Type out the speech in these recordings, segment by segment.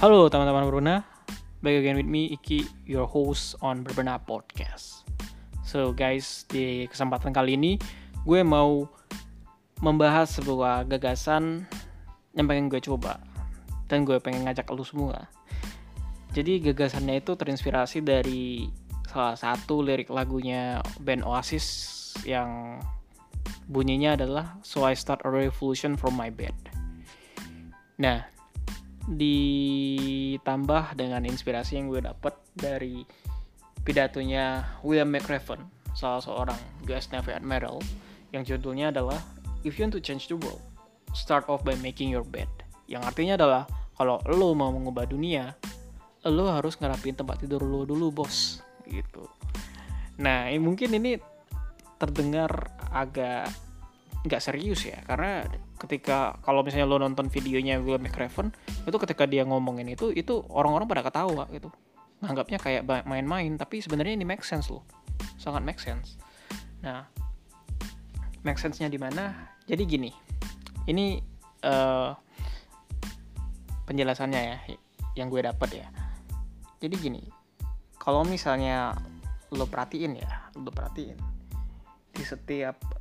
Halo teman-teman Berbenah, back again with me Iki, your host on Berbenah Podcast. So guys, di kesempatan kali ini gue mau membahas sebuah gagasan yang pengen gue coba dan gue pengen ngajak lu semua. Jadi gagasannya itu terinspirasi dari salah satu lirik lagunya band Oasis yang bunyinya adalah So I Start a Revolution from My Bed. Nah, ditambah dengan inspirasi yang gue dapet dari pidatonya William McRaven, salah seorang US Navy Admiral, yang judulnya adalah If you want to change the world, start off by making your bed. Yang artinya adalah kalau lo mau mengubah dunia, lo harus ngerapin tempat tidur lo dulu, bos. Gitu. Nah, mungkin ini terdengar agak nggak serius ya. Karena ketika kalau misalnya lo nonton videonya William McRaven itu ketika dia ngomongin itu itu orang-orang pada ketawa gitu. Nganggapnya kayak main-main tapi sebenarnya ini make sense loh. Sangat make sense. Nah make sense-nya di mana? Jadi gini ini uh, penjelasannya ya yang gue dapet ya. Jadi gini kalau misalnya lo perhatiin ya lo perhatiin di setiap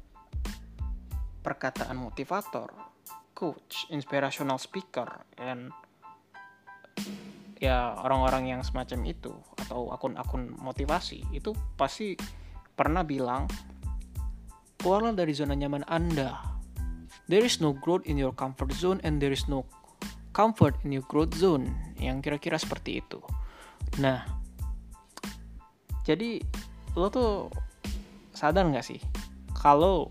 perkataan motivator, coach, inspirational speaker, dan ya orang-orang yang semacam itu atau akun-akun motivasi itu pasti pernah bilang keluarlah dari zona nyaman Anda. There is no growth in your comfort zone and there is no comfort in your growth zone yang kira-kira seperti itu. Nah, jadi lo tuh sadar nggak sih kalau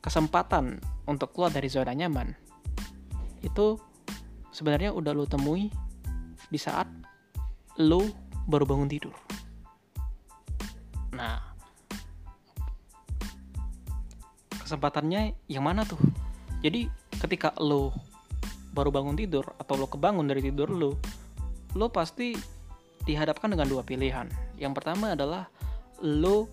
kesempatan untuk keluar dari zona nyaman itu sebenarnya udah lo temui di saat lo baru bangun tidur. Nah, kesempatannya yang mana tuh? Jadi ketika lo baru bangun tidur atau lo kebangun dari tidur lo, lo pasti dihadapkan dengan dua pilihan. Yang pertama adalah lo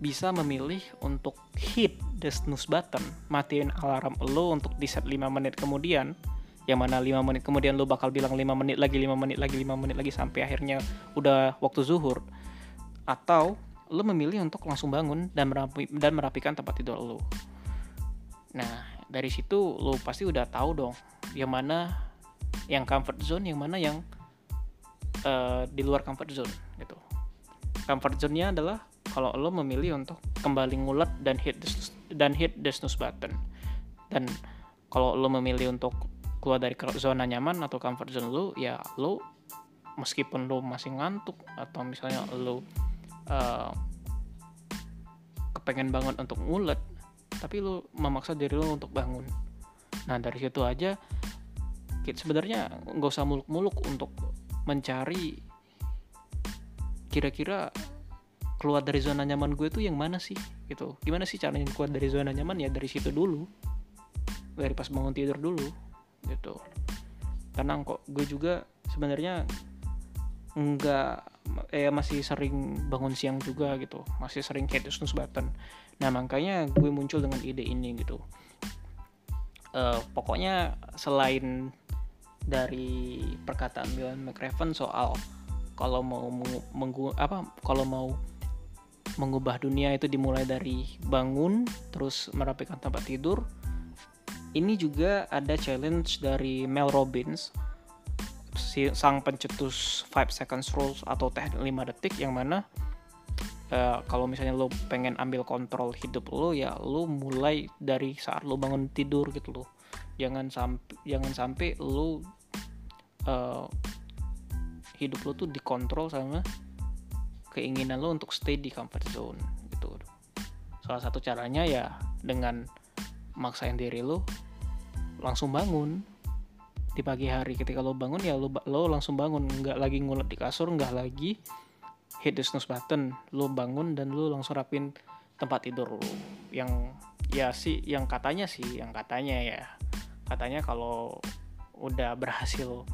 bisa memilih untuk hit the snooze button, matiin alarm lo untuk di set 5 menit kemudian, yang mana 5 menit kemudian lo bakal bilang 5 menit lagi, 5 menit lagi, 5 menit lagi sampai akhirnya udah waktu zuhur. Atau lo memilih untuk langsung bangun dan merapi, dan merapikan tempat tidur lo. Nah, dari situ lo pasti udah tahu dong yang mana yang comfort zone, yang mana yang uh, di luar comfort zone gitu. Comfort zone-nya adalah kalau lo memilih untuk kembali ngulet dan hit the, dan hit the snooze button. Dan kalau lo memilih untuk keluar dari zona nyaman atau comfort zone lo ya lo meskipun lo masih ngantuk atau misalnya lo uh, kepengen banget untuk ngulet tapi lo memaksa diri lo untuk bangun. Nah dari situ aja sebenarnya nggak usah muluk-muluk untuk mencari kira-kira keluar dari zona nyaman gue tuh yang mana sih gitu. Gimana sih caranya keluar dari zona nyaman? Ya dari situ dulu. Dari pas bangun tidur dulu gitu. Karena kok gue juga sebenarnya nggak eh masih sering bangun siang juga gitu. Masih sering kayak snooze button nah makanya gue muncul dengan ide ini gitu. Uh, pokoknya selain dari perkataan Bill McRaven soal kalau mau menggu apa kalau mau mengubah dunia itu dimulai dari bangun terus merapikan tempat tidur. Ini juga ada challenge dari Mel Robbins si, sang pencetus 5 seconds rules atau teknik 5 detik yang mana uh, kalau misalnya lo pengen ambil kontrol hidup lo ya lo mulai dari saat lo bangun tidur gitu lo jangan sampai jangan sampai lo uh, hidup lo tuh dikontrol sama keinginan lo untuk stay di comfort zone gitu. Salah satu caranya ya dengan maksain diri lo langsung bangun. Di pagi hari ketika lo bangun ya lo, lo langsung bangun. Nggak lagi ngulet di kasur nggak lagi hit the snooze button. Lo bangun dan lo langsung rapin tempat tidur lo yang ya sih yang katanya sih yang katanya ya. Katanya kalau udah berhasil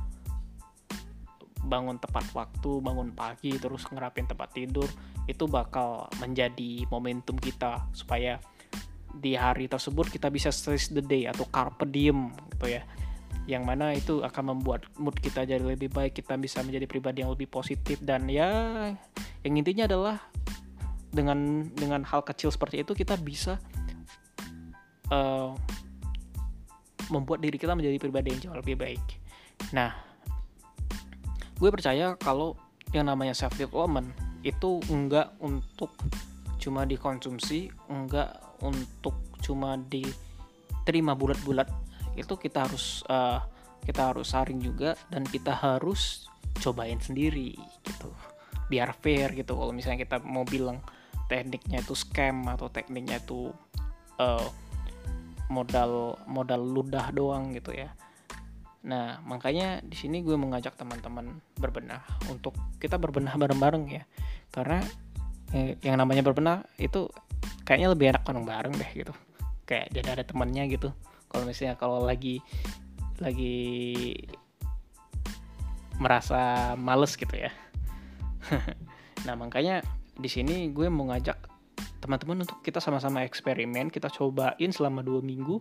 bangun tepat waktu, bangun pagi, terus ngerapin tempat tidur, itu bakal menjadi momentum kita supaya di hari tersebut kita bisa seize the day atau carpe diem gitu ya. yang mana itu akan membuat mood kita jadi lebih baik kita bisa menjadi pribadi yang lebih positif dan ya yang intinya adalah dengan dengan hal kecil seperti itu kita bisa uh, membuat diri kita menjadi pribadi yang jauh lebih baik nah gue percaya kalau yang namanya self development itu enggak untuk cuma dikonsumsi enggak untuk cuma diterima bulat-bulat. Itu kita harus uh, kita harus saring juga dan kita harus cobain sendiri gitu. Biar fair gitu. Kalau misalnya kita mau bilang tekniknya itu scam atau tekniknya itu uh, modal modal ludah doang gitu ya nah makanya di sini gue mengajak teman-teman berbenah untuk kita berbenah bareng-bareng ya. Karena eh, yang namanya berbenah itu kayaknya lebih enak bareng-bareng deh gitu. Kayak jadi ada temannya gitu. Kalau misalnya kalau lagi lagi merasa males gitu ya. Nah makanya di sini gue mau ngajak teman-teman untuk kita sama-sama eksperimen kita cobain selama dua minggu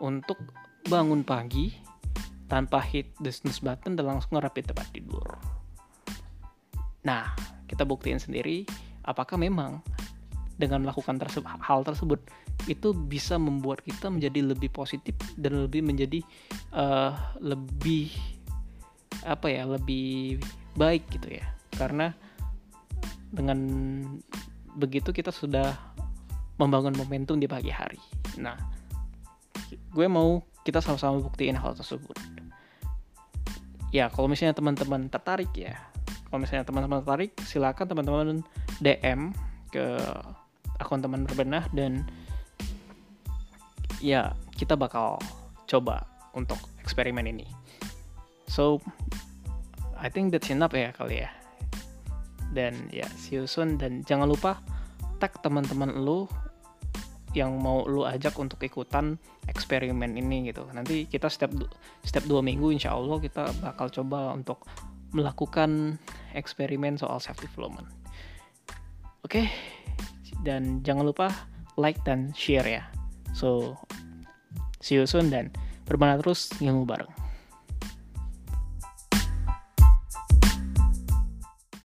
untuk bangun pagi tanpa hit the snooze button dan langsung ngerapin tempat tidur. Nah kita buktiin sendiri apakah memang dengan melakukan tersebut, hal tersebut itu bisa membuat kita menjadi lebih positif dan lebih menjadi uh, lebih apa ya lebih baik gitu ya. Karena dengan begitu kita sudah membangun momentum di pagi hari. Nah gue mau kita sama-sama buktiin hal tersebut ya kalau misalnya teman-teman tertarik ya kalau misalnya teman-teman tertarik silakan teman-teman DM ke akun teman berbenah dan ya kita bakal coba untuk eksperimen ini. So I think that's enough ya kali ya. Dan ya see you soon dan jangan lupa tag teman-teman lu yang mau lu ajak untuk ikutan eksperimen ini gitu. Nanti kita step step dua minggu insya Allah kita bakal coba untuk melakukan eksperimen soal self development. Oke, okay? dan jangan lupa like dan share ya. So, see you soon dan berbenah terus ilmu bareng.